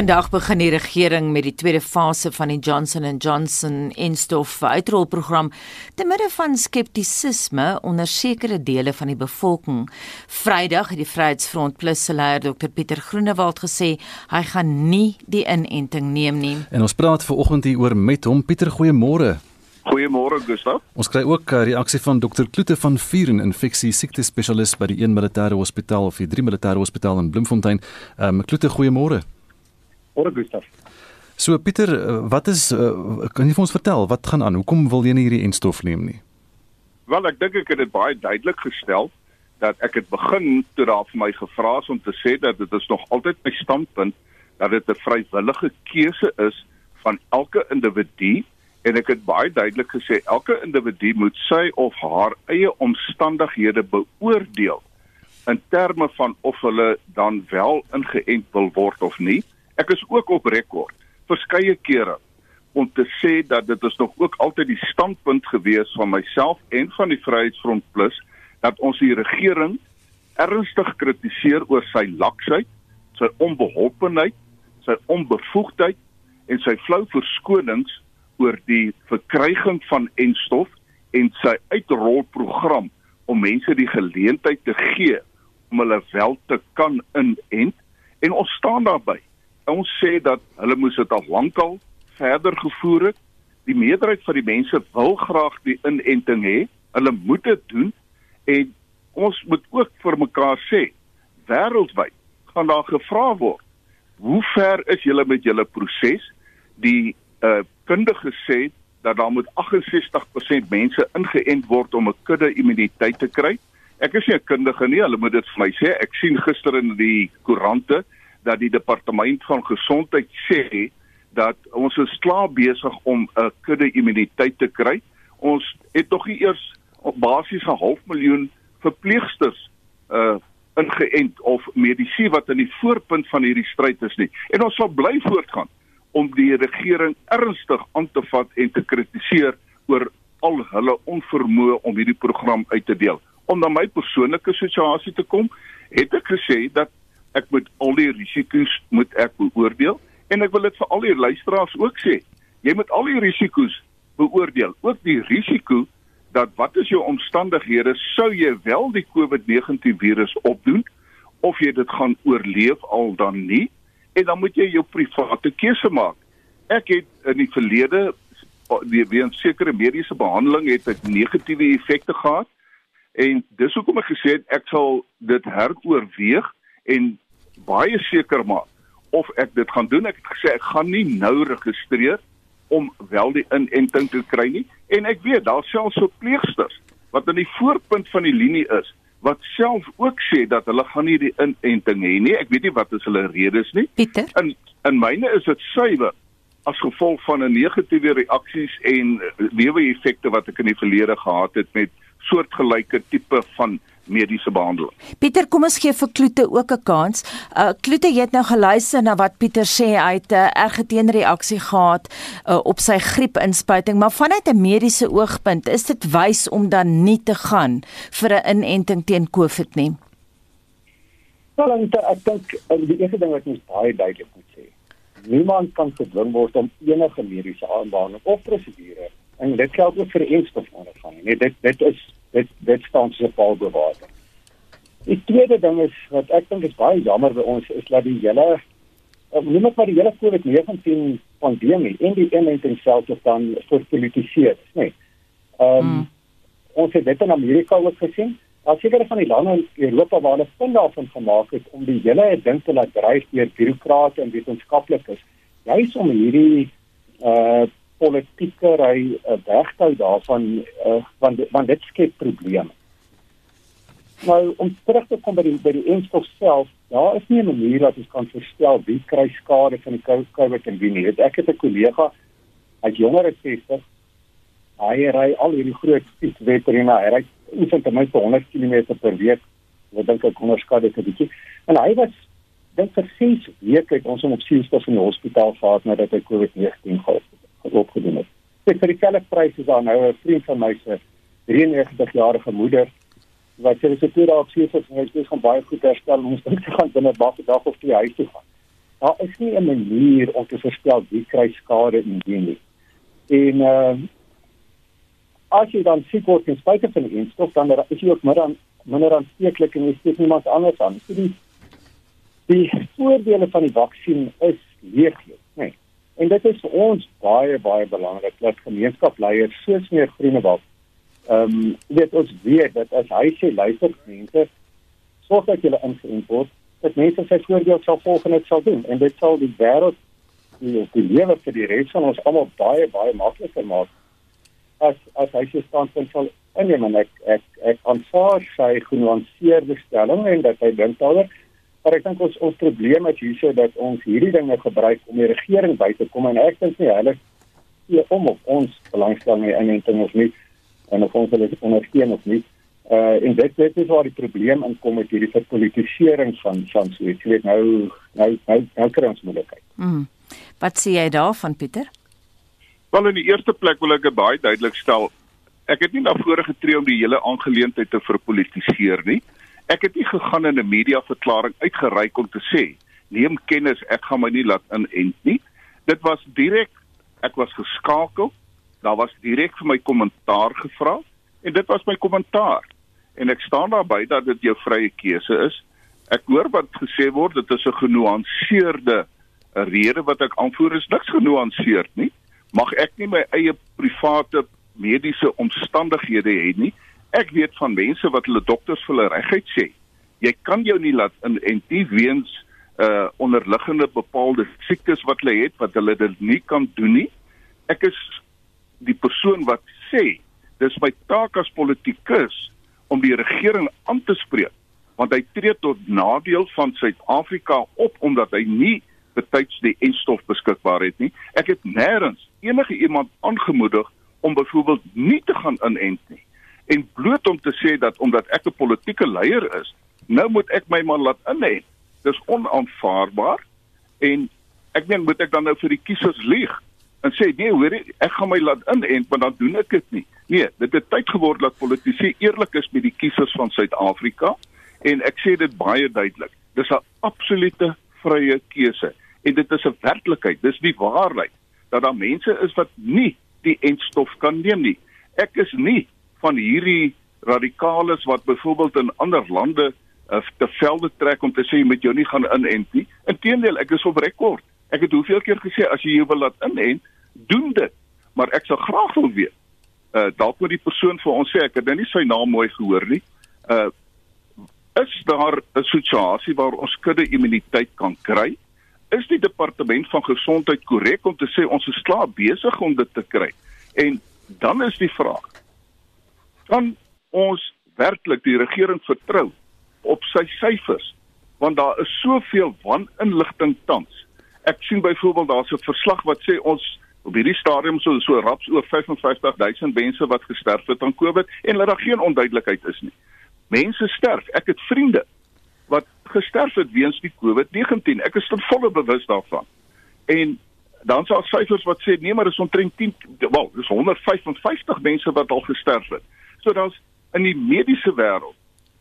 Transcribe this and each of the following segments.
Vandag begin die regering met die tweede fase van die Johnson & Johnson enstof uitrolprogram te midde van skeptisisme onder sekere dele van die bevolking. Vrydag het die Vryheidsfront Plus se leier Dr Pieter Groenewald gesê hy gaan nie die inenting neem nie. En ons praat ver oggend hier oor met hom Pieter goeiemôre. Goeiemôre Gustav. Ons kry ook 'n uh, reaksie van Dr Kloete van Vuren, infeksie siekte spesialist by die een militêre hospitaal of die drie militêre hospitaal in Bloemfontein. Ehm um, Kloete, goeiemôre. Môre Gustaf. So Pieter, eh, wat is uh, kan jy vir ons vertel wat gaan aan? Hoekom wil jy nie hierdie enstof neem nie? Wel, ek dink ek het dit baie duidelik gestel dat ek het begin toe daar vir my gevra is om te sê dat dit is nog altyd my standpunt dat dit 'n vrywillige keuse is van elke individu en ek het baie duidelik gesê elke individu moet sy of haar eie omstandighede beoordeel in terme van of hulle dan wel ingeënt wil word of nie. Ek is ook op rekord verskeie kere om te sê dat dit is nog ook altyd die standpunt gewees van myself en van die Vryheidsfront Plus dat ons die regering ernstig kritiseer oor sy laksheid, sy onbeholpenheid, sy onbevoegdheid en sy flou verskonings oor die verkryging van enstof en sy uitrolprogram om mense die geleentheid te gee om hulle wel te kan inent. En ons staan daarbey ons sê dat hulle moes dit al lankal verder gevoer het. Die meerderheid van die mense wil graag die inenting hê. Hulle moet dit doen en ons moet ook vir mekaar sê wêreldwyd gaan daar gevra word. Hoe ver is julle met julle proses? Die uh kundige sê dat daar moet 68% mense ingeënt word om 'n kudde immuniteit te kry. Ek is nie 'n kundige nie, hulle moet dit vir my sê. Ek sien gister in die koerante dat die departement van gesondheid sê dat ons is klaar besig om 'n kudde immuniteit te kry. Ons het nog nie eers op basies 'n half miljoen verpleegsters uh ingeënt of medisy wat in die voorpunt van hierdie stryd is nie. En ons sal bly voortgaan om die regering ernstig aan te vat en te kritiseer oor al hulle onvermoë om hierdie program uit te deel. Om na my persoonlike situasie te kom, het ek gesê dat ek moet al die risiko's moet ek beoordeel en ek wil dit vir al die luisteraars ook sê. Jy moet al die risiko's beoordeel, ook die risiko dat wat is jou omstandighede sou jy wel die COVID-19 virus opdoen of jy dit gaan oorleef al dan nie en dan moet jy jou private keuse maak. Ek het in die verlede weens sekere mediese behandeling het ek negatiewe effekte gehad en dis hoekom ek gesê het ek sal dit heroorweeg en baie seker maak of ek dit gaan doen. Ek het gesê ek gaan nie nou registreer om wel die inenting te kry nie en ek weet daar selfs so pleegsters wat in die voorpunt van die linie is wat self ook sê dat hulle gaan nie die inenting hê nie. Ek weet nie wat is hulle redes nie. Pieter. In in myne is dit suiwer as gevolg van 'n negatiewe reaksies en lewe-effekte wat ek in die verlede gehad het met soortgelyke tipe van mediese behandeling. Pieter, kom ons gee vir Kloete ook 'n kans. Uh Kloete, jy het nou geluister na wat Pieter sê hy het 'n uh, erge teenreaksie gehad uh, op sy griepinspuiting, maar vanuit 'n mediese oogpunt is dit wys om dan nie te gaan vir 'n inenting teen COVID nie. Wel, ek dink uh, die eerste ding wat ons baie duidelik moet sê, niemand kan gedwing word om enige mediese aanbeveling of prosedure en dit geld ook vir enstof ondergaan. Nee, dit dit is dit dit staan so paal bewaar. Die tweede ding is wat ek dink is baie jammer by ons is dat die hele noem ek maar die hele COVID-19 pandemie en die inenting self het dan verpolitiseer, nê. Nee. Ehm um, mm. ons het dit in Amerika ook gesien. Daar seker van die lande in Europa waar hulle punt daarvan gemaak het om die hele ding te laat dryf deur bureaukrate en wetenskaplikes, juis om hierdie uh politieke ry 'n uh, wegtou daarvan uh, want want dit skep probleme. Nou om terug te kom by die by die enstof self, daar is nie 'n manier dat ons kan voorstel wie kry skade van die COVID en wie nie. Ek het 'n kollega, hy's jonger as 60. Hy ry al hierdie groot fietswetterine, hy ry oefen ten minste 100 km per week. Ek dink ek onderskat dit 'n bietjie. En hy was dink vir 6 weke het ons hom op sielstof in die hospitaal gehad nadat hy COVID-19 gehad het opgedoen het. Ek vir dieselfde prys is daar nou 'n vriend van my se 93 jarige moeder wat sê sy toe daar op sy sit en hy sê gaan baie goed herstel ons dink sy gaan binne 'n dag of twee huis toe gaan. daar is nie 'n manier om te voorspel wie kry skade en wie nie. En uh as jy dan siek word in spite van die instof dan is jy ook minder aan minder aansteeklik en jy steek niemand anders aan. So die die voordele van die vaksin is? Nee. En dit is vir ons baie baie belangrik dat gemeenskapsleiers soos meneer Groenewald ehm um, weet ons weet dat as hy sê luister mense sorg dat julle ingeënt word dat mense sy voorbeeld sal volg en dit sal doen. En dit sal die wêreld die, die lewe vir die res van ons almal baie baie makliker maak as as hy se standpunt sal inneem. En ek ek ek aanvaar sy genuanceerde stelling en dat hy dink daaroor maar ek dink ons ons probleem is hierso dat ons hierdie dinge gebruik om die regering by te kom en ek dink nie hulle gee om op ons belangstelling in inenting of nie en of ons hulle ondersteun of nie uh en dit dit is waar die probleem inkom met hierdie verpolitisering van van so iets. Jy weet nou nou nou nou kry ons moeilikheid. Mm. Wat sê jy daarvan Pieter? Wel in die eerste plek wil ek baie duidelik stel ek het nie na vore getree om die hele aangeleentheid te verpolitiseer nie. Ek het nie gegaan in 'n media verklaring uitgereik om te sê neem kennis ek gaan my nie laat inent nie. Dit was direk ek was geskakel. Daar was direk vir my kommentaar gevra en dit was my kommentaar en ek staan daarby dat dit jou vrye keuse is. Ek hoor wat gesê word, dit is 'n genuanceerde rede wat ek aanvoer is niks genuanceerd nie. Mag ek nie my eie private mediese omstandighede hê nie. Ek weet van mense wat hulle dokters vir hulle regheid sê. Jy kan jou nie laat in en die weens uh onderliggende bepaalde siektes wat hulle het wat hulle dit nie kan doen nie. Ek is die persoon wat sê dis my taak as politikus om die regering aan te spreek want hy tree tot nadeel van Suid-Afrika op omdat hy nie betyds die enstof beskikbaar het nie. Ek het nêrens enige iemand aangemoedig om byvoorbeeld nie te gaan inent nie. En bloot om te sê dat omdat ek 'n politieke leier is, nou moet ek my maar laat inent. Dis onaanvaarbaar en ek meen moet ek dan nou vir die kiesers lieg en sê nee, hoor ek gaan my laat inent, maar dan doen ek dit nie. Nee, dit het tyd geword dat politici eerlik is met die kiesers van Suid-Afrika en ek sê dit baie duidelik. Dis 'n absolute vrye keuse en dit is 'n werklikheid. Dis die waarheid dat daar mense is wat nie die entstof kan neem nie. Ek is nie van hierdie radikales wat byvoorbeeld in ander lande uh, te velde trek om te sê jy moet jou nie gaan inent nie. Inteendeel, ek is op rekord. Ek het hoeveel keer gesê as jy jou wil laat inent, doen dit. Maar ek sou graag wil weet uh dalk moet die persoon vir ons sê ek het nou nie sy naam mooi gehoor nie. Uh is daar 'n situasie waar ons kudde immuniteit kan kry? Is die departement van gesondheid korrek om te sê ons is klaar besig om dit te kry? En dan is die vraag: kan ons werklik die regering vertrou op sy syfers? Want daar is soveel waninligting tans. Ek sien byvoorbeeld daar's 'n verslag wat sê ons op hierdie stadium so so raps oor 55000 mense wat gesterf het aan COVID en dat daar geen onduidelikheid is nie. Mense sterf. Ek het vriende wat gesterf het weens die COVID-19. Ek is tot volle bewus daarvan. En dan sal syfers wat sê nee, maar dis omtrent 10, wel, dis 155 mense wat al gesterf het. So daar's in die mediese wêreld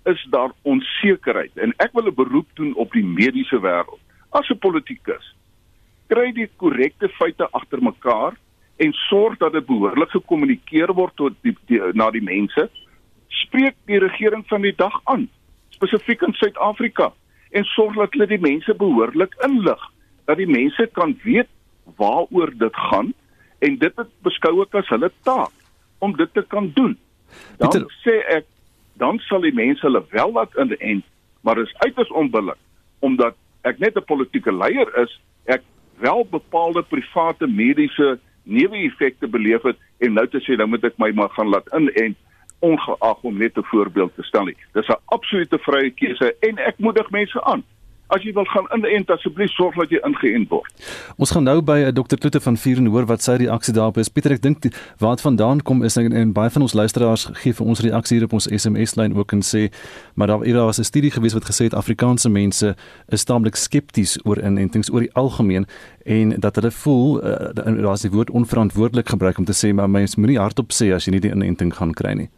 is daar onsekerheid. En ek wil 'n beroep doen op die mediese wêreld. As 'n politikus kry die korrekte feite agter mekaar en sorg dat dit behoorlik gekommunikeer word tot die, die na die mense. Spreek die regering van die dag aan spesifiek in Suid-Afrika en sorg dat hulle die mense behoorlik inlig dat die mense kan weet waaroor dit gaan en dit beskou ek as hulle taak om dit te kan doen dan Peter, sê ek dan sal die mense hulle wel laat in en maar is uiters onbillik omdat ek net 'n politieke leier is ek wel bepaalde private mediese neeweffekte beleef het en nou te sê dan moet ek my maar gaan laat in en ongeag om net 'n voorbeeld te stel nie. Dis 'n absolute vrye keuse en ek moedig mense aan as jy wil gaan inent asseblief sorg dat jy ingeënt word. Ons gaan nou by uh, dokter Kloete van Vuren hoor wat sy reaksie daarop is. Pieter, ek dink waar dit vandaan kom is en, en baie van ons luisteraars gee vir ons reaksie hier op ons SMS lyn ook en sê maar daar era was 'n studie gewees wat gesê het Afrikaanse mense is taamlik skepties oor inentings oor die algemeen en dat hulle voel uh, daar's die woord onverantwoordelik gebruik om te sê maar mens moenie hardop sê as jy nie die inenting gaan kry nie.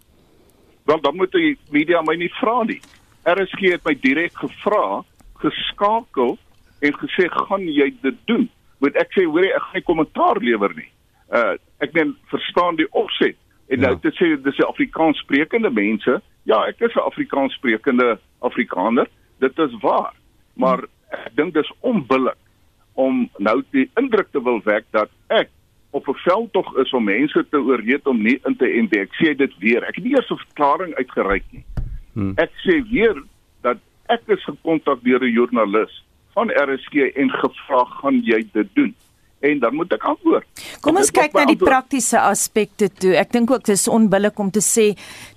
Wel dan moet die media my nie vra nie. RSG het my direk gevra geskakel en gesê gaan jy dit doen? Moet ek sê hoor ek gaan nie kommentaar lewer nie. Uh ek meen verstaan die opset. En ja. nou te sê dis die Afrikaans sprekende mense. Ja ek is 'n Afrikaans sprekende Afrikaner. Dit is waar. Maar ek dink dis onbillik om nou die indruk te wil wek dat ek op 'n veldtog is om mense te oorreed om nie in te ent ek sê dit weer. Ek het nie eers 'n verklaring uitgereik nie. Hmm. ek sê weer ek is gekontak deur 'n joernalis van RSG en gevra gaan jy dit doen en dan moet ek antwoord. Kom ons kyk na die praktiese aspekte toe. Ek dink ook dis onbillik om te sê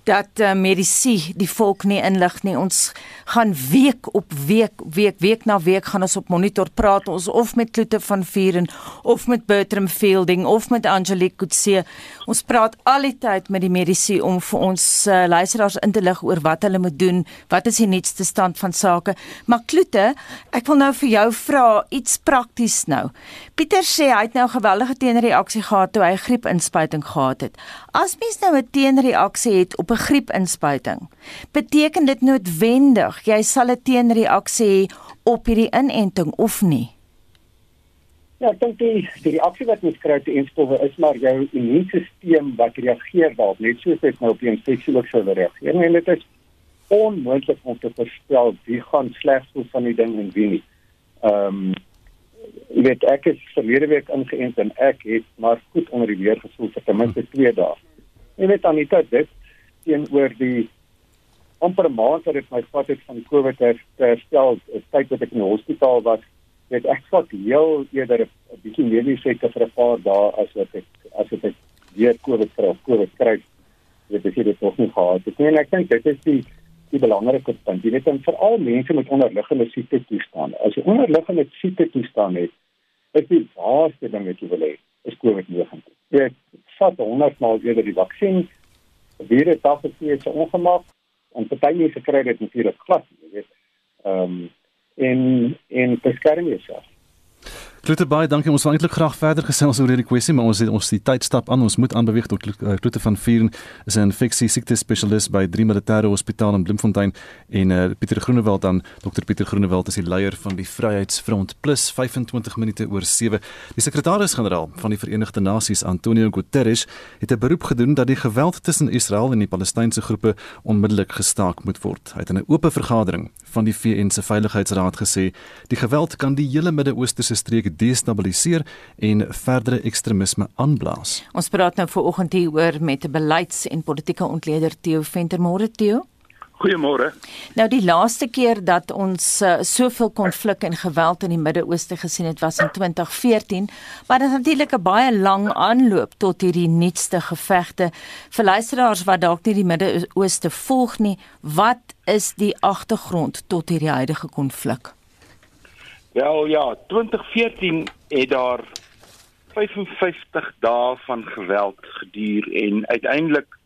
dat uh, medisy die volk nie inlig nie. Ons gaan week op week, week, week na week gaan ons op monitor praat ons of met Kloete van Vuren of met Bertram Fielding of met Angelique Kutse. Ons praat al die tyd met die medisy om vir ons uh, luisteraars in te lig oor wat hulle moet doen, wat is die nuutste stand van sake. Maar Kloete, ek wil nou vir jou vra iets prakties nou. Pieter sê hy het nou 'n geweldige teenreaksie gehad toe hy griepinspuiting gehad het. As mens nou 'n teenreaksie het op 'n griepinspuiting, beteken dit noodwendig jy sal 'n teenreaksie hê op hierdie inenting of nie? Ja, dink die, die reaksie wat mens kry te enstowwe is maar jou immuunstelsel wat reageer daarop, net soos dit nou op die infeksie ook sou reageer. En dit is onmoontlik om te voorspel wie gaan slegs voel van die ding en wie nie. Ehm um, jy weet ek is verlede week ingeënt en ek het maar goed onder die weer gevoel vir ten minste 2 dae. Jy weet Anita dit teenoor die amper maand wat dit my vat het van COVID te herstel, tyd wat ek in die hospitaal was, het ek vat heel eerder 'n bietjie meer nie seker vir 'n paar dae as wat ek as wat ek weer COVID kry of COVID kry. Dit het dit nog nie gehad. Ek meen ek dink dit is die die belangrike punt. Jy weet dan veral mense met onderliggende siekte toestande. As jy onderliggende siekte toestande het, is die laaste ding wat jy wil hê is COVID-19. Jy vat 100 maal eerder die vaksin. Weer het daar gesien iets ongemak en party mense kry dit natuurlik glad, jy weet. Ehm um, en en beskerm jouself. Kloete baie dankie. Ons wil eintlik graag verder gesels oor hierdie kwessie, maar ons het ons die tyd stap aan. Ons moet aanbeweeg tot Kloete van Vieren is 'n infeksie siekte spesialist by Drie Militêre Hospitaal in Bloemfontein en uh, Pieter Groenewald dan Dr Pieter Groenewald is die leier van die Vryheidsfront plus 25 minute oor 7. Die sekretaris-generaal van die Verenigde Nasies, Antonio Guterres, het 'n beroep gedoen dat die geweld tussen Israel en die Palestynse groepe onmiddellik gestaak moet word. Hy het in 'n oop vergadering van die VN se Veiligheidsraad gesê, die geweld kan die hele Midde-Ooste se streek destabiliseer en verdere ekstremisme aanblaas. Ons praat nou vanoggend hier oor met 'n beleids- en politieke ontleder Theo Ventermore Theo. Goeiemôre. Nou die laaste keer dat ons uh, soveel konflik en geweld in die Midde-Ooste gesien het was in 2014, maar dit het natuurlik 'n baie lang aanloop tot hierdie nuutste gevegte. Vir luisteraars wat dalk nie die Midde-Ooste volg nie, wat is die agtergrond tot hierdie huidige konflik? Wel ja, 2014 het daar 55 dae van geweld geduur en uiteindelik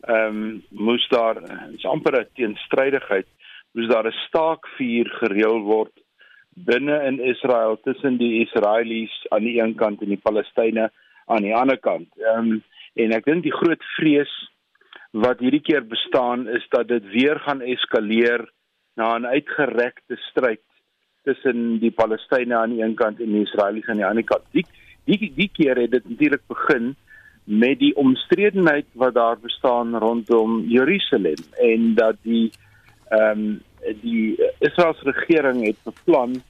ehm um, moes daar is amper 'n teenstrydigheid, moes daar 'n staakvuur gereël word binne in Israel tussen die Israelies aan die een kant en die Palestynë aan die ander kant. Ehm um, en ek dink die groot vrees wat hierdie keer bestaan is dat dit weer gaan eskaleer na 'n uitgerekte stryd tussen die Palestynë aan die een kant en die Israeliese aan die ander kant. Die die die keer het dit natuurlik begin met die omstredenheid wat daar bestaan rondom Jerusalem en dat die ehm um, die Israeliese regering het beplan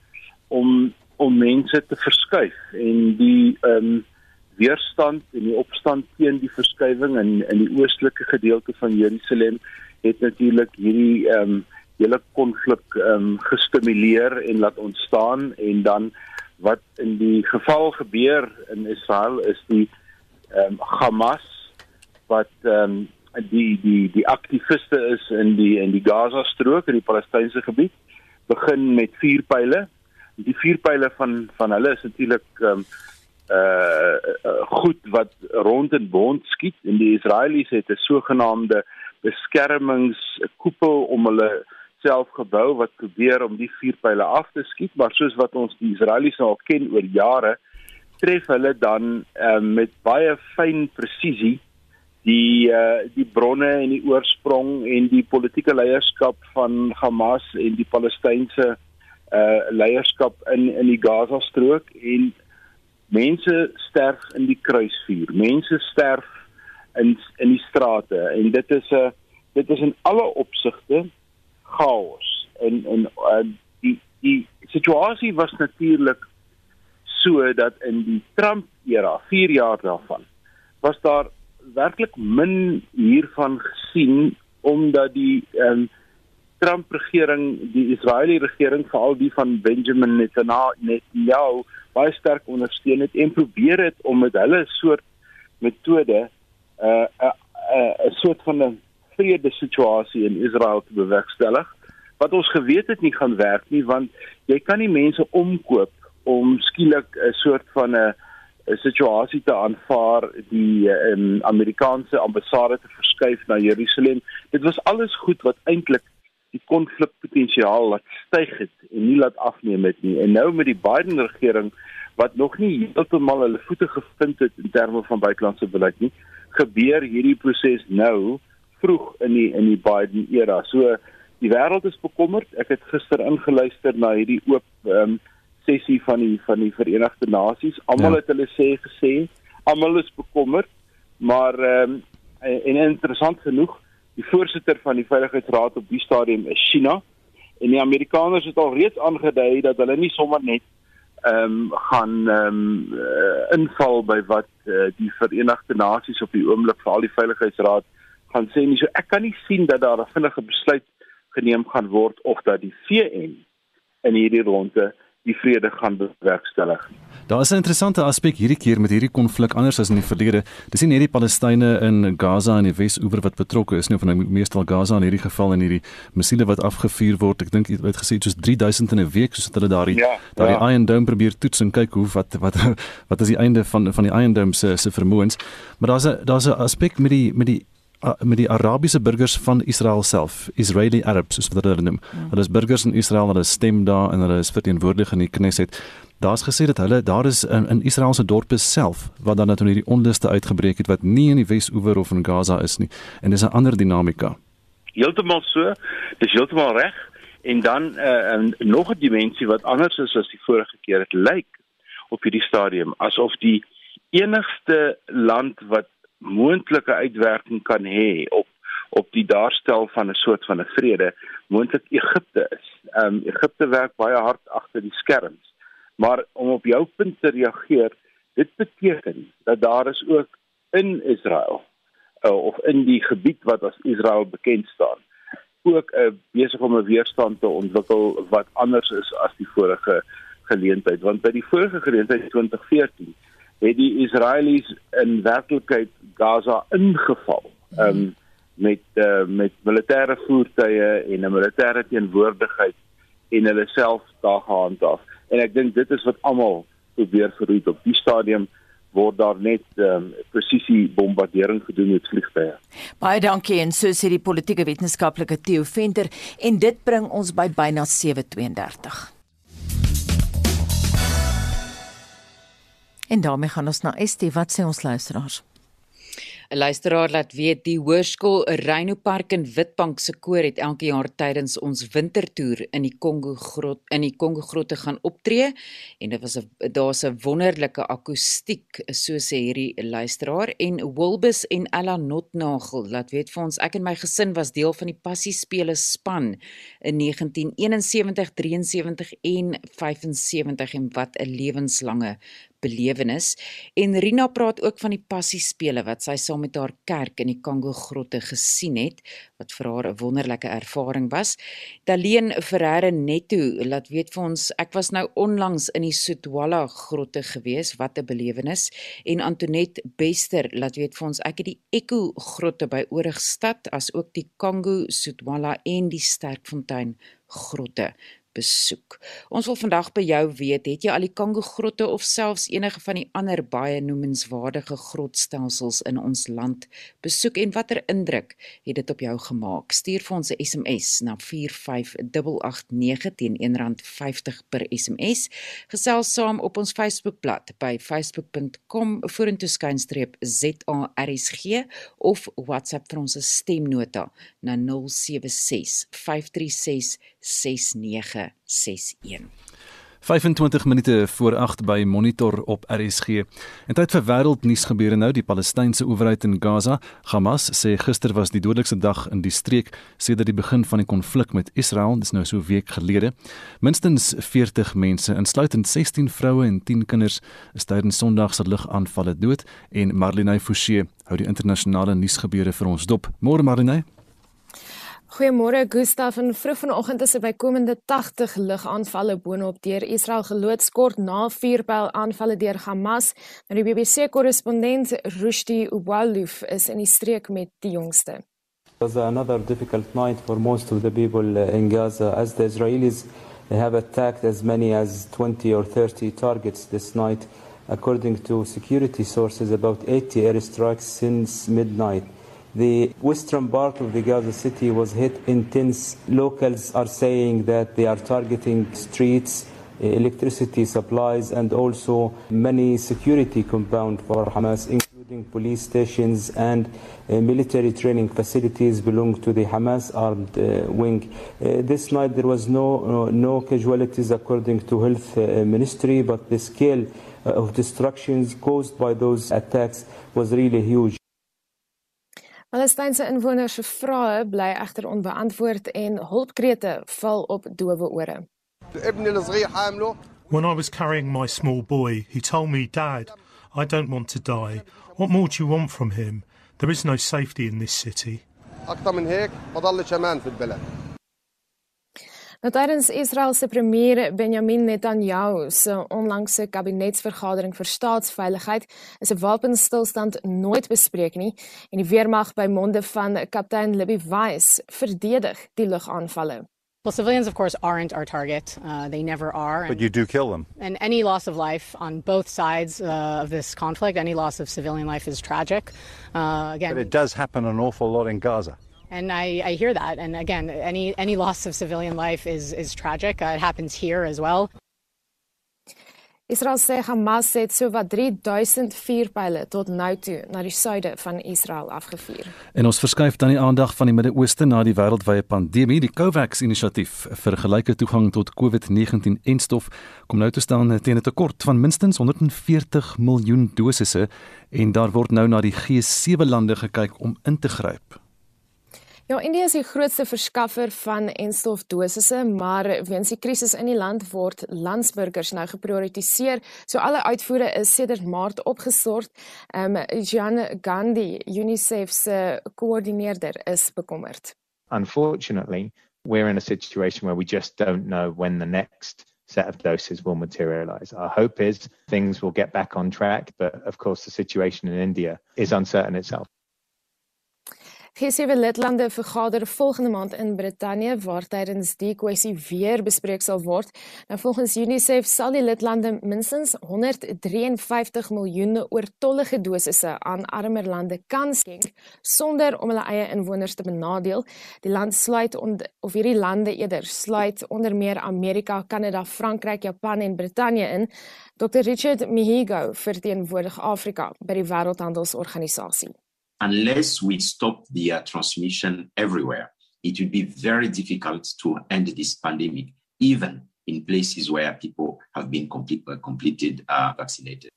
om om mense te verskuif en die ehm um, weerstand en die opstand teen die verskywing in in die oostelike gedeelte van Jerusalem het natuurlik hierdie ehm um, hele konflik ehm um, gestimuleer en laat ontstaan en dan wat in die geval gebeur in Israel is die ehm um, Hamas wat ehm um, die die die aktiviste is in die in die Gaza strook in die Palestynse gebied begin met vuurpyle. Die vuurpyle van van hulle is natuurlik ehm um, uh, goed wat rond en bond skiet en die Israelies het 'n sogenaamde beskermingskoepel om hulle self gebou wat probeer om die vuurpyle af te skiet, maar soos wat ons die Israeliese al ken oor jare, tref hulle dan uh, met baie fyn presisie die uh, die bronne en die oorsprong en die politieke leierskap van Hamas en die Palestynse uh leierskap in in die Gaza strook en mense sterf in die kruisvuur. Mense sterf in in die strate en dit is 'n dit is in alle opsigte chaos. En en uh, die die situasie was natuurlik so dat in die Trump era, 4 jaar daarvan, was daar werklik min hiervan gesien omdat die ehm um, Trump regering, die Israeliese regering veral die van Benjamin Netanyahu baie sterk ondersteun het en probeer het om met hulle soort metode 'n uh, 'n uh, 'n uh, soort van 'n vrede situasie in Israel te bewerkstellig wat ons geweet het nie gaan werk nie want jy kan nie mense omkoop om skielik 'n soort van 'n 'n situasie te aanvaar die um, Amerikaanse ambassade te verskuif na Jerusalem. Dit was alles goed wat eintlik die konflikpotensiaal laat styg het en nie laat afneem het nie. En nou met die Biden regering wat nog nie heeltemal hulle voete gevind het in terme van buitelandse beleid nie, gebeur hierdie proses nou vroeg in die in die Biden era. So die wêreld is bekommerd. Ek het gister ingeluister na hierdie oop ehm um, sessie van die van die Verenigde Nasies. Almal ja. het hulle sê gesê, almal is bekommerd, maar ehm um, en, en interessant genoeg die voorsitter van die veiligheidsraad op die stadium is China en die Amerikaners het al reeds aangedui dat hulle nie sommer net ehm um, gaan ehm um, uh, inval by wat uh, die Verenigde Nasies op die oomblik vir al die veiligheidsraad gaan sê nie. So ek kan nie sien dat daar 'n vinnige besluit geneem gaan word of dat die VN in hierdie ronde die vrede gaan bewerkstellig. Daar is 'n interessante aspek hierdie keer met hierdie konflik anders as in die verlede. Dis nie net die Palestynë in Gaza en die Wes-oewer wat betrokke is nie, van nou meestal Gaza in hierdie geval en hierdie missiele wat afgevuur word. Ek dink jy het gesê soos 3000 in 'n week soos hulle daai ja, daai ja. Iron Dome probeer toets en kyk hoe wat wat wat is die einde van van die Iron Dome se se vermoëns. Maar daar's 'n daar's 'n aspek met die met die met die Arabiese burgers van Israel self, Israeli Arabs soos wat hulle noem. Ja. Hulle is burgers in Israel, hulle stem daar en hulle is verteenwoordig in die Knesset. Daar's gesê dat hulle daar is in, in Israeliese dorpe self waar dan natuurlik die onluste uitgebreek het wat nie in die Wes-oewer of in Gaza is nie. En dis 'n ander dinamika. Heeltemal so. Dis heeltemal reg. En dan 'n uh, eh, nog 'n dimensie wat anders is as die vorige keer. Dit lyk op hierdie stadium asof die enigste land wat moontlike uitwerking kan hê op op die daarstel van 'n soort van 'n vrede moontlik Egipte is. Ehm um, Egipte werk baie hard agter die skerms. Maar om op jou punt te reageer, dit beteken dat daar is ook in Israel uh, of in die gebied wat as Israel bekend staan, ook 'n uh, besig om 'n weerstand te ontwikkel wat anders is as die vorige geleentheid, want by die vorige geleentheid 2014 het die Israelies in werklikheid Gaza ingeval. Ehm um, met uh, met militêre voertuie en 'n militêre teenwoordigheid en hulle self daar gehandhaaf. En ek dink dit is wat almal probeer verhoed op die stadium word daar net um, presisie bombardering gedoen met vliegtye. Baie dankie en so sê die politieke wetenskaplike Theo Venter en dit bring ons by byna 7:32. En daarmee gaan ons na ST. Wat sê ons luisteraars? 'n Luisteraar laat weet die hoërskool Rhino Park in Witbank se koor het elke jaar tydens ons wintertoer in die Kongo grot in die Kongo grotte gaan optree en dit was 'n daar's 'n wonderlike akoestiek so sê hierdie luisteraar en Wilbus en Ella Notnagel laat weet vir ons ek en my gesin was deel van die Passie Spele span in 1971 73 en 75 en wat 'n lewenslange belewenis. En Rina praat ook van die passiespele wat sy saam met haar kerk in die Kongo grotte gesien het wat vir haar 'n wonderlike ervaring was. Daleen Ferreira Netto laat weet vir ons ek was nou onlangs in die Sotwala grotte gewees wat 'n belewenis. En Antoinette Bester laat weet vir ons ek het die Echo grotte by Oorigstad as ook die Kongo Sotwala en die Sterkfontein grotte besoek. Ons wil vandag by jou weet, het jy al die Kango grotte of selfs enige van die ander baie noemenswaardige grotstelsels in ons land besoek en watter indruk het dit op jou gemaak? Stuur vir ons 'n SMS na 45889 teen R1.50 per SMS. Gesels saam op ons Facebookblad by facebook.com vorentoe skynstreep ZARSG of WhatsApp vir ons stemnota na 076 536 69 0765366961. 25 minute voor 8 by Monitor op RSG. En tyd vir wêreldnuus gebeure nou die Palestynse owerheid in Gaza. Hamas sê gister was die dodelikste dag in die streek sedert die begin van die konflik met Israel, dis nou so 'n week gelede. Minstens 40 mense, insluitend 16 vroue en 10 kinders, is tydens Sondag se lugaanvalle dood en Marlene Forsie hou die internasionale nuusgebeure vir ons dop. Môre Marlene. Goeiemôre Gustaf en vroeg vanoggend is 'n bykomende 80 lugaanvalle boonop deur Israel geloods kort na vuurpyl aanvalle deur Hamas. Nou die BBC korrespondent Rushdie Ubwaluf is in die streek met die jongste. It was another difficult night for most of the people in Gaza as the Israelis have attacked as many as 20 or 30 targets this night according to security sources about 80 airstrikes since midnight. The western part of the Gaza city was hit intense. Locals are saying that they are targeting streets, electricity supplies, and also many security compound for Hamas, including police stations and uh, military training facilities belong to the Hamas armed uh, wing. Uh, this night there was no, no casualties according to health uh, ministry, but the scale uh, of destructions caused by those attacks was really huge. Palestynse inwoners se vrae bly egter onbeantwoord en hulpkrete val op dowe ore. When I was carrying my small boy, he told me, Dad, I don't want to die. What more do you want from him? There is no safety in this city. Nou tydens Israel se premier Benjamin Netanyahu se onlangse kabinetsvergadering vir staatsveiligheid is 'n wapenstilstand nooit bespreek nie en die weermag by monde van kaptein Libby Weiss verdedig die lugaanvalle. Well, civilians, of course, aren't our target. Uh, they never are. But you do kill them. And any loss of life on both sides uh, of this conflict, any loss of civilian life is tragic. Uh, again, but it does happen an awful lot in Gaza. And I, I hear that. And again, any any loss of civilian life is is tragic. Uh, it happens here as well. Israel sê Hamas het sowat 3000 vuurpyle tot nou toe na die suide van Israel afgevuur. En ons verskuif dan die aandag van die Midde-Ooste na die wêreldwye pandemie, die COVAX-inisiatief vir gelyke toegang tot COVID-19-enstof kom nou te staan teen 'n tekort van minstens 140 miljoen dosisse en daar word nou na die G7 lande gekyk om in te gryp. Ja, India is die grootste verskaffer van enstofdosisse, maar weens die krisis in die land word landsburgers nou geprioritiseer. So alle uitvoere is sedert Maart opgesort. Ehm um, Jan Gandhi, UNICEF se koördineerder, is bekommerd. Unfortunately, we're in a situation where we just don't know when the next set of doses will materialize. Our hope is things will get back on track, but of course the situation in India is uncertain itself. G7 lidlande vergader volgende maand in Brittanje waar tydens die kwessie weer bespreek sal word. Nou volgens UNICEF sal die lidlande minstens 153 miljoen oortollige dosisse aan armer lande kan skenk sonder om hulle eie inwoners te benadeel. Die land sluit onder of hierdie lande eerder sluit onder meer Amerika, Kanada, Frankryk, Japan en Brittanje in. Dr Richard Mihigo verteenwoordig Afrika by die Wêreldhandelsorganisasie. Unless we stop the uh, transmission everywhere, it will be very difficult to end this pandemic, even in places where people have been complete, uh, completed uh, vaccinated.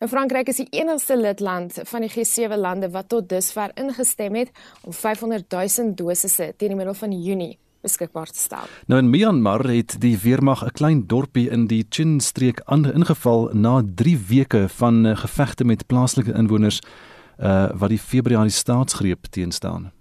Nou Frankryk is die enigste lidland van die G7 lande wat tot dusver ingestem het om 500 000 dosisse teen die middel van Junie beskikbaar te stel. Nou in Myanmar het die weermag 'n klein dorpie in die Chin streek aangeval na 3 weke van uh, gevegte met plaaslike inwoners uh wat die Februarie staatsgreep teenstaan.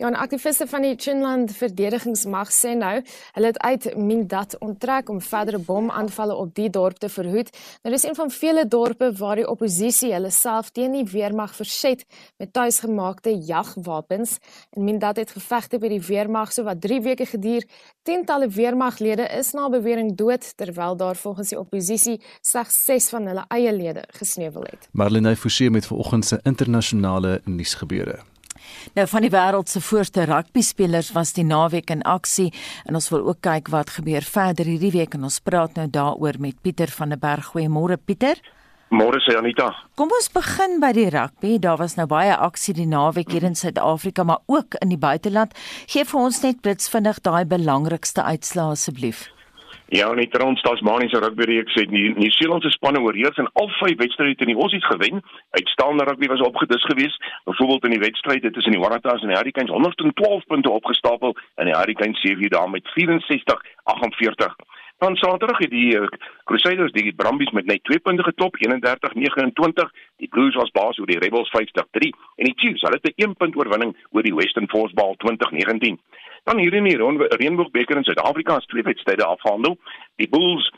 Ja, 'n aktiviste van die Chinland verdedigingsmag sê nou, hulle het uit Mindat onttrek om verdere bomaanvalle op die dorp te verhoed. Nou dis een van vele dorpe waar die oppositie hulle self teen die weermag verset met tuisgemaakte jagwapens. En Mindat het gevegte by die weermag so wat 3 weke geduur. Tientalle weermaglede is na bewering dood terwyl daar volgens die oppositie slegs 6 van hulle eie lede gesneuwel het. Marlene Forsie met vanoggend se internasionale nuusgebeure. Nou van die wêreld se voorste rugby spelers was die naweek in aksie en ons wil ook kyk wat gebeur verder hierdie week en ons praat nou daaroor met Pieter van der Berg. Goeiemôre Pieter. Môre sê Anita. Kom ons begin by die rugby. Daar was nou baie aksie die naweek hier in Suid-Afrika, maar ook in die buiteland. Geef vir ons net blitsvinnig daai belangrikste uitslae asseblief. Ja, in die Trans-Tasmaniese rugby reeks het die Nieu-Seelandse spanne oorheers en al vyf wedstryde teen die Aussies gewen. Uitstaande rugby was opgedis geweest. Byvoorbeeld in die wedstryd tussen die Waratahs en die Hurricanes 112 punte opgestapel en die Hurricanes sewe daar met 64-48. Dan Saterdag het die uh, Crusaders die Brumbies met net 2 punte getop, 31-29. Die Blues was baas oor die Rebels 50-3 en die Chiefs hulle het 'n 1 punt oorwinning oor die Western Force Ball 2019. Dan hier in die Reënboogbeker in Suid-Afrika is twee wedstryde afgehandel. Die Bulls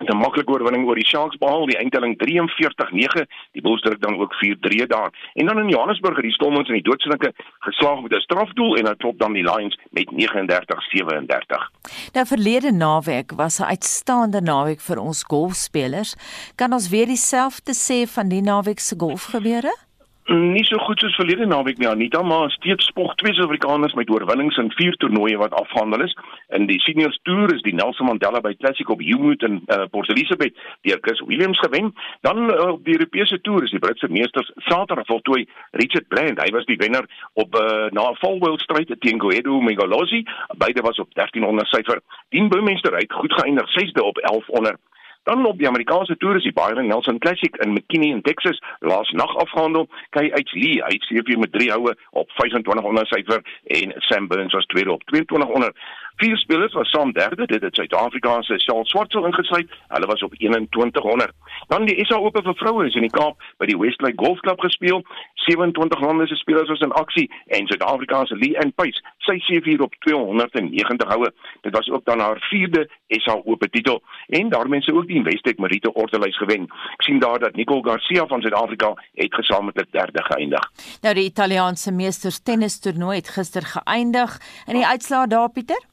het 'n maklike oorwinning oor die Sharks behaal, die eindtelling 43-9. Die Bulls druk dan ook 4-3 daar. En dan in Johannesburg het die Stormers in die doodslinke geslaag met 'n strafdoel en dan klop dan die Lions met 39-37. Nou verlede naweek was 'n uitstaande naweek vir ons golfspelers. Kan ons weer dieselfde sê van die naweek se golfgebeure? Nie so goed soos verlede naweek nie Anita maar steeds spog twee Suid-Afrikaners met oorwinnings in vier toernooie wat afgehandel is. In die seniors toer is die Nelson Mandela by Classic op Humoot in uh, Port Elizabeth deur Chris Williams gewen. Dan uh, op die Europese toer is die Britse meesters Saterdag voltooi Richard Bland. Hy was die wenner op uh, na 'n volworld stryd teen Guido Megalosi. Beide was op 1300 syfer. Dien Bouwmeester het goed geëindig 6de op 1100. Dan op die Amerikaanse toer is die Byron Nelson Classic in McKinney in Texas laas nag afgehandel. Kay H Lee, hy het sewe met 3 houe op 2500 syfer en Sam Burns was tweede op 2200. Vier spelers was saam derde, dit het Suid-Afrika se Charles Swartsel ingesluit. Hulle was op 2100. Dan die SA Ope vir vroue is in die Kaap by die Westlake Golf Club gespeel. 27 lande se spelers was in aksie en Suid-Afrika se Lee Ann Pace, sy sewe hier op 290 houe. Dit was ook dan haar vierde SA Ope titel en daar mense ook die Investec Merite Ordelys gewen. Ek sien daar dat Nicole Garcia van Suid-Afrika het gesamentlik derde geëindig. Nou die Italiaanse meesters tennis toernooi het gister geëindig in die uitslaa daar Pieter.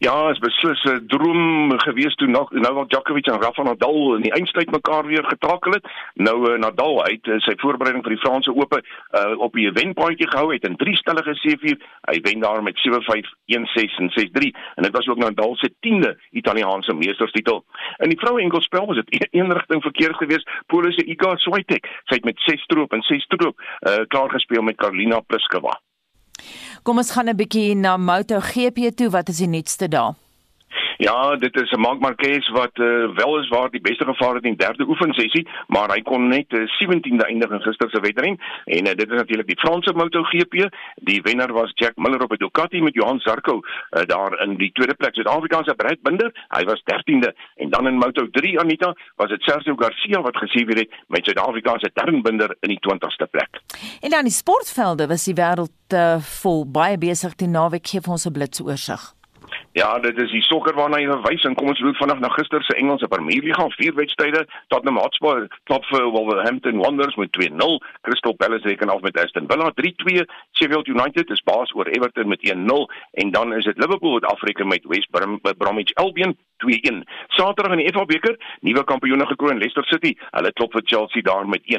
Ja, is beslis 'n droom gewees toe nog nou wat Djokovic en Rafa Nadal in die eindstryd mekaar weer getakel het. Nou uh, Nadal uit uh, sy voorbereiding vir die Franse Ope uh, op die wenpaadjie gehou het in drie stellige C4. Hy wen daar met 7-5, 1-6 en 6-3 en dit was ook Nadal se 10de Italiaanse meesterstitel. In die vroue enkelspel was dit een rigting verkeerd geweest. Polis se Iga Swiatek, het met 6 stroop en 6 stroop uh, klaar gespeel met Karolina Pliskova. Kom ons gaan 'n bietjie na MotoGP toe. Wat is die nuutste daar? Ja, dit is 'n Marc Marquez wat uh, wel is waar die beste gevaar het in die derde oefensessie, maar hy kon net uh, 17de eindig in gister se wedren en uh, dit is natuurlik die Franse MotoGP. Die wenner was Jack Miller op 'n Ducati met Johan Zarco uh, daar in die tweede plek. Suid-Afrika se Brad Binder, hy was 13de en dan in Moto3 Anita was dit Sergio Garcia wat gesien het met Suid-Afrika se Darren Binder in die 20ste plek. En dan die sportvelde was die wêreld uh, vol baie besig die naweek gee vir ons 'n blitsoorsig. Ja, dit is die sokker waarna jy verwys en kom ons loop vanaand na gister se Engelse Premier League gaan vier wedstryde. Tottenham Hotspur klop vir Wolverhampton Wanderers met 2-0 Crystal Palace reken af met Aston Villa 3-2 Sheffield United is baas oor Everton met 1-0 en dan is dit Liverpool wat afreken met West Brom Bromwich Albion 2-1 Saterdag in die FA beker nuwe kampioene gekroon Leicester City. Hulle klop vir Chelsea daar met 1-0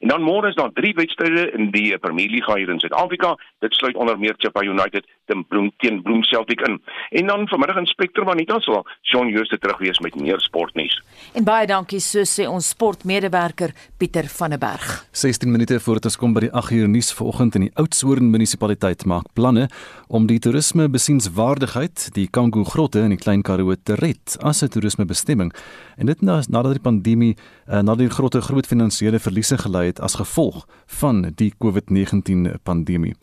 en dan môre is daar drie wedstryde in die Premier League hier in Suid-Afrika. Dit sluit onder meer Chippa United teen Bloem teen Bloem Celtic in. En en dan vanmiddag in Spectrum Anita sal Shaun Jooste terugwees met meer sportnuus. En baie dankie so sê ons sportmedewerker Pieter van der Berg. 16 minute voor dit ons kom by die 8 uur nuus vanoggend in die Oudtshoorn munisipaliteit maak planne om die toerisme besienswaardigheid, die Kango grotte in die Klein Karoo te red as 'n toerismebestemming. En dit nadat die pandemie uh, na die groot groot finansiële verliese gelei het as gevolg van die COVID-19 pandemie.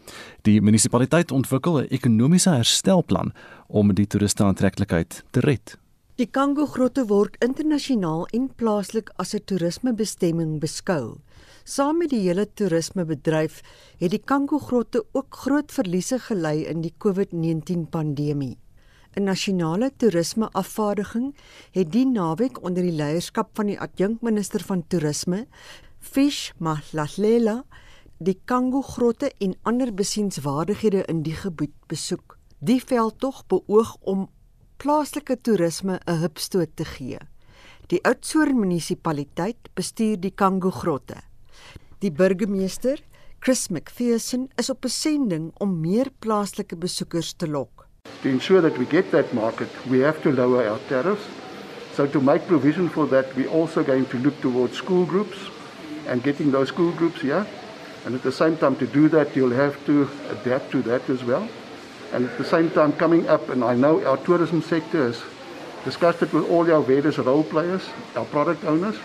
Die munisipaliteit ontwikkel 'n ekonomiese herstelplan om die toeriste aantreklikheid te red. Die Kango grotte word internasionaal en plaaslik as 'n toerismebestemming beskou. Saam met die hele toerismebedryf het die Kango grotte ook groot verliese gelei in die COVID-19 pandemie. 'n Nasionale toerismeafvaardiging het die naweek onder die leierskap van die adjunkminister van toerisme, Fish Mahlatlela, die Kango grotte en ander besienswaardighede in die gebied besoek. Die veldtog beoog om plaaslike toerisme 'n hupstoot te gee. Die Oudtshoorn munisipaliteit bestuur die Kango grotte. Die burgemeester, Chris McPherson, is op 'n sending om meer plaaslike besoekers te lok. To ensure that we get that market, we have to lower our tariffs So to make provision for that, we're also going to look towards school groups and getting those school groups here. And at the same time, to do that, you'll have to adapt to that as well. And at the same time, coming up, and I know our tourism sector has discussed it with all our various role players, our product owners,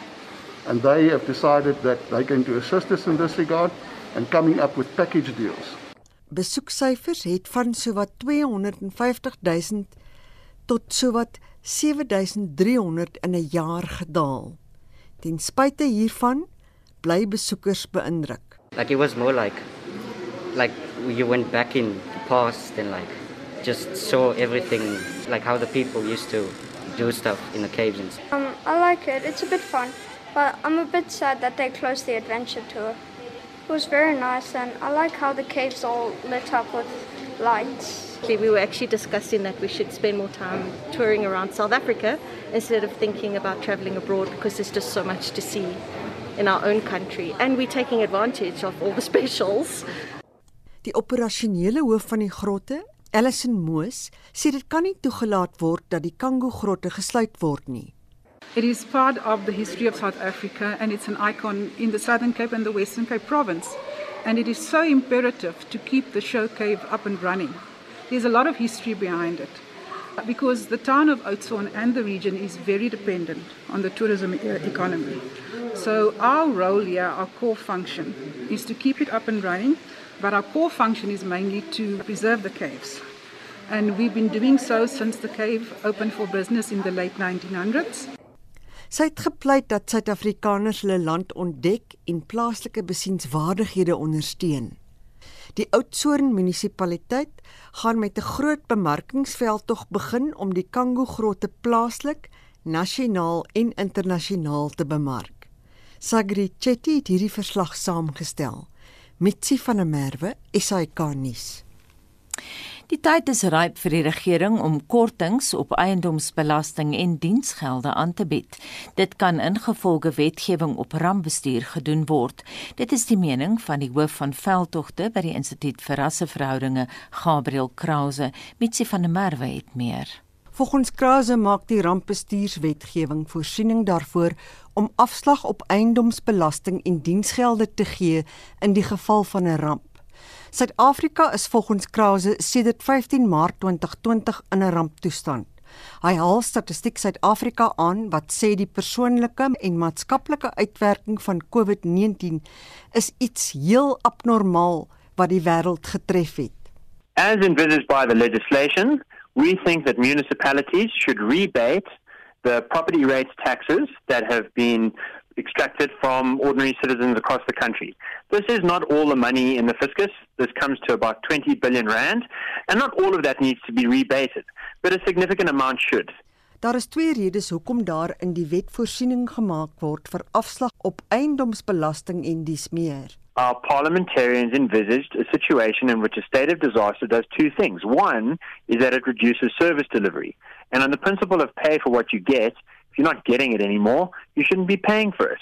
and they have decided that they're going to assist us in this regard and coming up with package deals. Besoeksyfers het van sowat 250 000 tot sowat 7300 in 'n jaar gedaal. Ten spyte hiervan bly besoekers beïndruk. Like it was more like like you went back in past and like just saw everything like how the people used to do stuff in the caves and stuff. Um, I like it. It's a bit fun, but I'm a bit sad that they closed the adventure tour. It was very nice, and I like how the caves all lit up with lights. We were actually discussing that we should spend more time touring around South Africa instead of thinking about traveling abroad because there's just so much to see in our own country, and we're taking advantage of all the specials. Die operasionele hoof van die grotte, Alison Moos, sê dit kan nie toegelaat word dat die Kango grotte gesluit word nie. It is part of the history of South Africa and it's an icon in the Southern Cape and the Western Cape province. And it is so imperative to keep the show cave up and running. There's a lot of history behind it because the town of Oudtshoorn and the region is very dependent on the tourism e- economy. So our role here, our core function, is to keep it up and running, but our core function is mainly to preserve the caves. And we've been doing so since the cave opened for business in the late 1900s. Sy het gepleit dat Suid-Afrikaners hulle land ontdek en plaaslike besienswaardighede ondersteun. Die Oudtshoorn munisipaliteit gaan met 'n groot bemarkingsveldtog begin om die Kango grotte plaaslik, nasionaal en internasionaal te bemark. Sagri Chetty het hierdie verslag saamgestel. Mitsi van der Merwe, SAK nuus. Die tyd is ryp vir die regering om kortings op eiendomsbelasting en diensgelde aan te bied. Dit kan ingevolge wetgewing op rampbestuur gedoen word. Dit is die mening van die hoof van veldtogte by die Instituut vir Rasseverhoudinge, Gabriel Krause. Mitsi van der Merwe het meer. Volgens Krause maak die rampbestuurswetgewing voorsiening daarvoor om afslag op eiendomsbelasting en diensgelde te gee in die geval van 'n ramp. Suid-Afrika is volgens Krause sedert 15 Maart 2020 in 'n ramptoestand. Hy haal Statistiek Suid-Afrika aan wat sê die persoonlike en maatskaplike uitwerking van COVID-19 is iets heel abnormaal wat die wêreld getref het. As envisaged by the legislation, we think that municipalities should rebate the property rates taxes that have been extracted from ordinary citizens across the country. This is not all the money in the fiscus. This comes to about 20 billion rand, and not all of that needs to be rebated, but a significant amount should. Daar is twee redes hoekom daar in die wet voorsiening gemaak word vir afslag op eiendomsbelasting en dies meer. Our parliamentarians envisaged a situation in which a state of disaster does two things. One is that it reduces service delivery. And on the principle of pay for what you get, if you're not getting it anymore, you shouldn't be paying for it.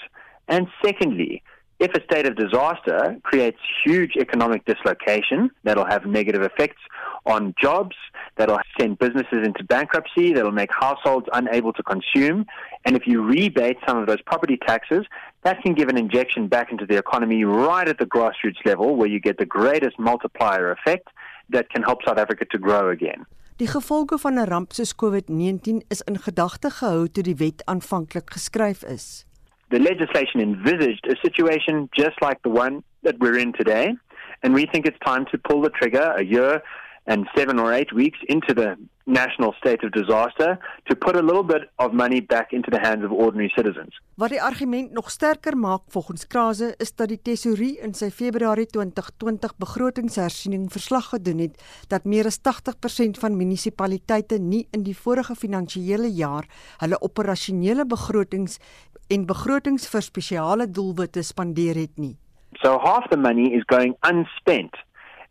And secondly, if a state of disaster creates huge economic dislocation that'll have negative effects on jobs, that'll send businesses into bankruptcy, that'll make households unable to consume, and if you rebate some of those property taxes, that can give an injection back into the economy right at the grassroots level where you get the greatest multiplier effect that can help South Africa to grow again. Die gevolge van 'n ramp soos COVID-19 is in gedagte gehou toe die wet aanvanklik geskryf is. The legislation envisaged a situation just like the one that we're in today, and we think it's time to pull the trigger a year and seven or eight weeks into the national state of disaster to put a little bit of money back into the hands of ordinary citizens. Wat die argument nog sterker maak volgens Krause is dat die tesourier in sy Februarie 2020 begrotingshersiening verslag gedoen het dat meer as 80% van munisipaliteite nie in die vorige finansiële jaar hulle operasionele begrotings en begrotings vir spesiale doelwitte spandeer het nie. So half the money is going unspent.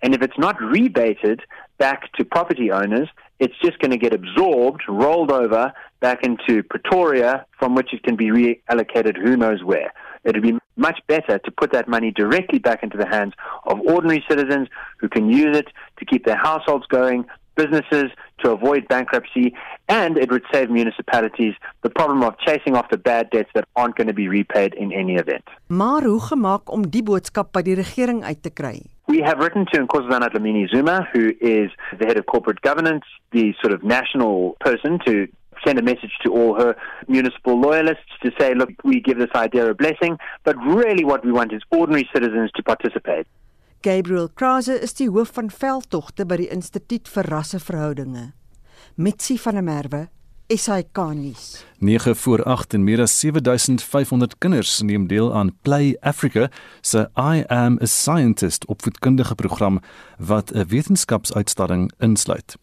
And if it's not rebated back to property owners, it's just going to get absorbed, rolled over back into Pretoria, from which it can be reallocated who knows where. It would be much better to put that money directly back into the hands of ordinary citizens who can use it to keep their households going, businesses to avoid bankruptcy, and it would save municipalities the problem of chasing after bad debts that aren't going to be repaid in any event. Maar hoe gemaak om die boodskap by die regering uit te kry? We have written to Nkosazana Dlamini Zuma, who is the head of corporate governance, the sort of national person to send a message to all her municipal loyalists to say, look, we give this idea a blessing, but really what we want is ordinary citizens to participate. Gabriel Krause is die hoof van veldtogte by die Instituut vir Rasseverhoudinge. Mitsi van der Merwe, SAK nuus. 9 voor 8 en meer as 7500 kinders neem deel aan Play Africa se I am a scientist opvoedkundige program wat 'n wetenskapsuitstalling insluit.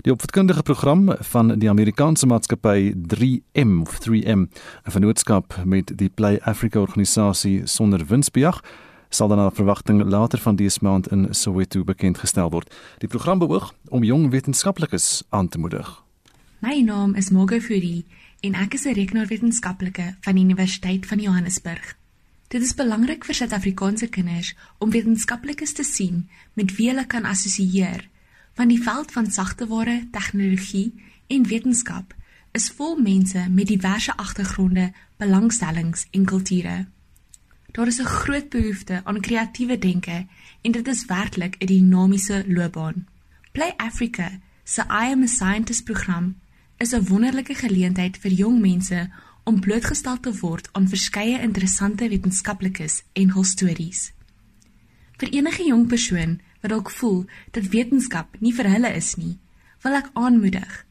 Die opvoedkundige program van die Amerikaanse maatskappy 3M of 3M, 'n vennootskap met die Play Africa organisasie sonder winsbejag, sal dan na verwagting later van dese maand in Soweto bekend gestel word. Die program beoog om jong wetenskaplikes aan te moedig. My naam is Mogo Fourie en ek is 'n rekenaarwetenskaplike van die Universiteit van Johannesburg. Dit is belangrik vir Suid-Afrikaanse kinders om wetenskaplikes te sien met wie hulle kan assosieer, want die veld van sagteware, tegnologie en wetenskap is vol mense met diverse agtergronde, belangstellings en kulture. Daar is 'n groot behoefte aan kreatiewe denke en dit is werklik 'n dinamiese loopbaan. Play Africa se I am a scientist program is 'n wonderlike geleentheid vir jong mense om blootgestel te word aan verskeie interessante wetenskaplikes en hul stories. Vir enige jong persoon wat dalk voel dat wetenskap nie vir hulle is nie, wil ek aanmoedig.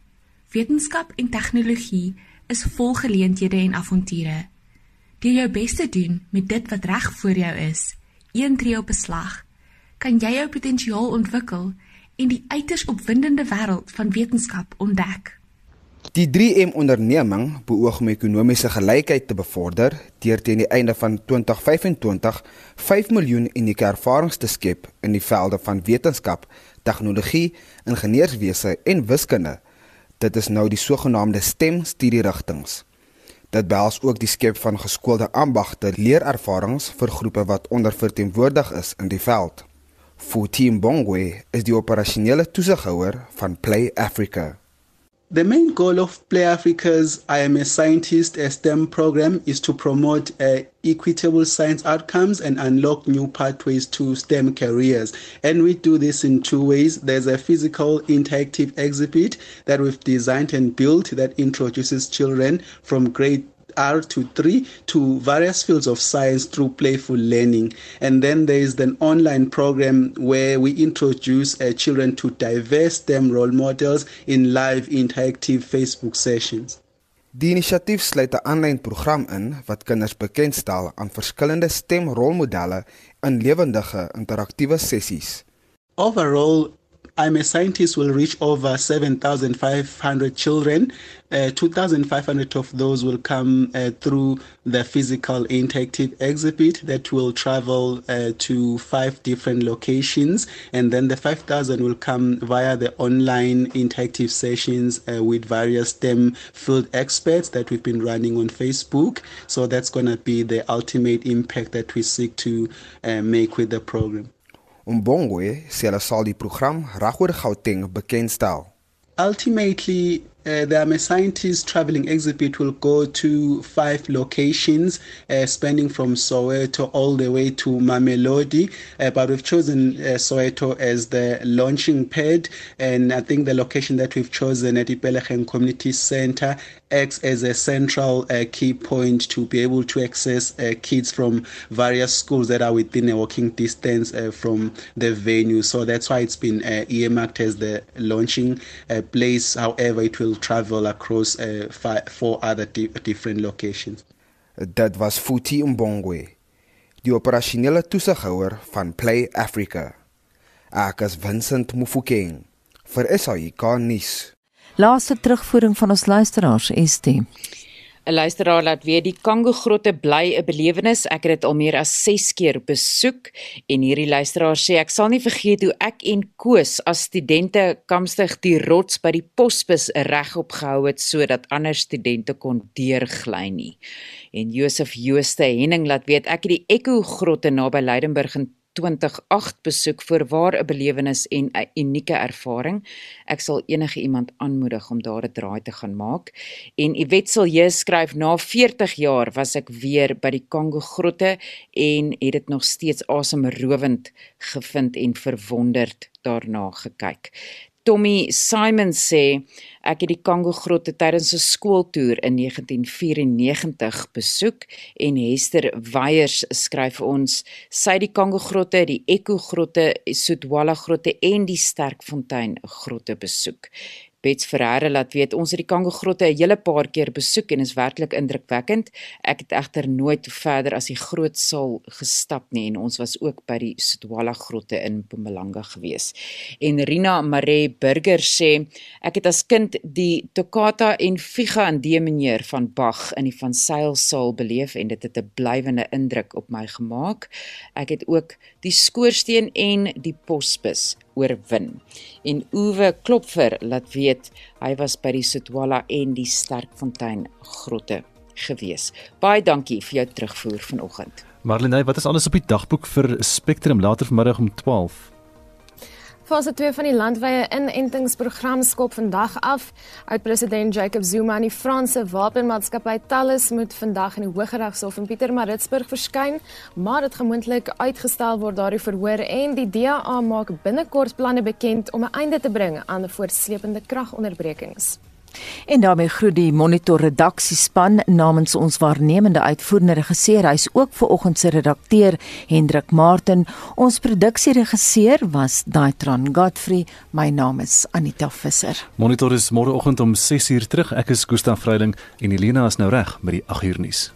Wetenskap en tegnologie is vol geleenthede en avonture. Deur jou bes te doen met dit wat reg voor jou is, een tree op 'n slag, kan jy jou potensiaal ontwikkel en die uiters opwindende wêreld van wetenskap ontdek. Die 3M onderneming beoog om ekonomiese gelykheid te bevorder deur teen die einde van 2025 5 miljoen unieke ervarings te skep in die velde van wetenskap, tegnologie, ingenieurswese en wiskunde. Dit is nou die sogenaamde STEM studierigtinge. Dit behels ook die skep van geskoolde ambagte leerervarings vir groepe wat onderverteenwoordig is in die veld. Futim Bongwe is die operasionele toesighouer van Play Africa. The main goal of Play Africa's I Am a Scientist a STEM program is to promote uh, equitable science outcomes and unlock new pathways to STEM careers. And we do this in two ways. There's a physical interactive exhibit that we've designed and built that introduces children from grade R to 3 to various fields of science through playful learning. And then there is an online program where we introduce uh, children to diverse STEM role models in live interactive Facebook sessions. Die inisiatief sluit 'n aanlyn program in wat kinders bekendstel aan verskillende stemrolmodelle in lewendige interaktiewe sessies. Overall, I'm a scientist will reach over 7,500 children. Uh, 2,500 of those will come uh, through the physical interactive exhibit that will travel uh, to five different locations. And then the 5,000 will come via the online interactive sessions uh, with various STEM field experts that we've been running on Facebook. So that's going to be the ultimate impact that we seek to uh, make with the program. Umbongwe sê hulle sal die program regoor Gauteng bekendstel. Ultimately, uh, the I'm a Scientist traveling exhibit will go to five locations, uh, spanning from Soweto all the way to Mamelodi. Uh, but we've chosen uh, Soweto as the launching pad, and I think the location that we've chosen at Ipelegen Community Center acts as a central uh, key point to be able to access kids from various schools that are within a walking distance from the venue. So that's why it's been earmarked as the launching place. However, it will travel across uh, five, four other di different locations. Dit was Futi Mbongwe, die operasionele toesighouer van Play Africa. Ek is Vincent Mufokeng vir SAICA nuus. Laaste terugvoering van ons luisteraars ST. 'n Luisteraar laat weet die Kango grotte bly 'n belewenis. Ek het dit al meer as 6 keer besoek en hierdie luisteraar sê ek sal nie vergeet hoe ek en Koos as studente kamstig die rots by die posbus regop gehou het sodat ander studente kon deurgly nie. En Josef Jooste Henning laat weet ek het die Echo grotte naby Leidenburg in 2008 besoek vir waar 'n belewenis en 'n unieke ervaring. Ek sal enige iemand aanmoedig om daar 'n draai te gaan maak. En Iwetsel J skryf na 40 jaar was ek weer by die Kongo grotte en het dit nog steeds asemrowend gevind en verwonderd daarna gekyk. Tommy Simon sê ek het die Kongo grotte tydens 'n skooltoer in 1994 besoek en Hester Weyers skryf vir ons sy die Kongo grotte, die Echo grotte, Sotwala grotte en die Sterkfontein grotte besoek. Bets Ferreira laat weet ons het die Kongo grotte 'n hele paar keer besoek en is werklik indrukwekkend. Ek het egter nooit verder as die groot saal gestap nie en ons was ook by die Sodwala grotte in Mpumalanga gewees. En Rina Mare Burger sê ek het as kind die Toccata en Figa in D mineur van Bach in die van Sail saal beleef en dit het 'n blywende indruk op my gemaak. Ek het ook die skoorsteen en die posbus oorwin. En Uwe Klopfer laat weet hy was by die Sotwala en die Sterkfontein grotte gewees. Baie dankie vir jou terugvoer vanoggend. Marlene, wat is alles op die dagboek vir Spectrum later vanmiddag om 12? Fase 2 van die landwyse inentingsprogram skop vandag af. Oud-president Jacob Zuma en die Franse wapenmaatskappy Thales moet vandag in die Hooggeregshof in Pietermaritzburg verskyn, maar dit gaan moontlik uitgestel word daardie verhoor en die DA maak binnekort planne bekend om 'n einde te bring aan voortsleepende kragonderbrekings. En daarmee groet die Monitor redaksiespan namens ons waarnemende uitvoerende regisseur. Hy's ook ver oggend se redakteur Hendrik Martin. Ons produksieregisseur was Daitron Godfrey. My naam is Anita Visser. Monitor is môre oggend om 6uur terug. Ek is Gustaf Vreiding en Elena is nou reg met die 8uur nuus.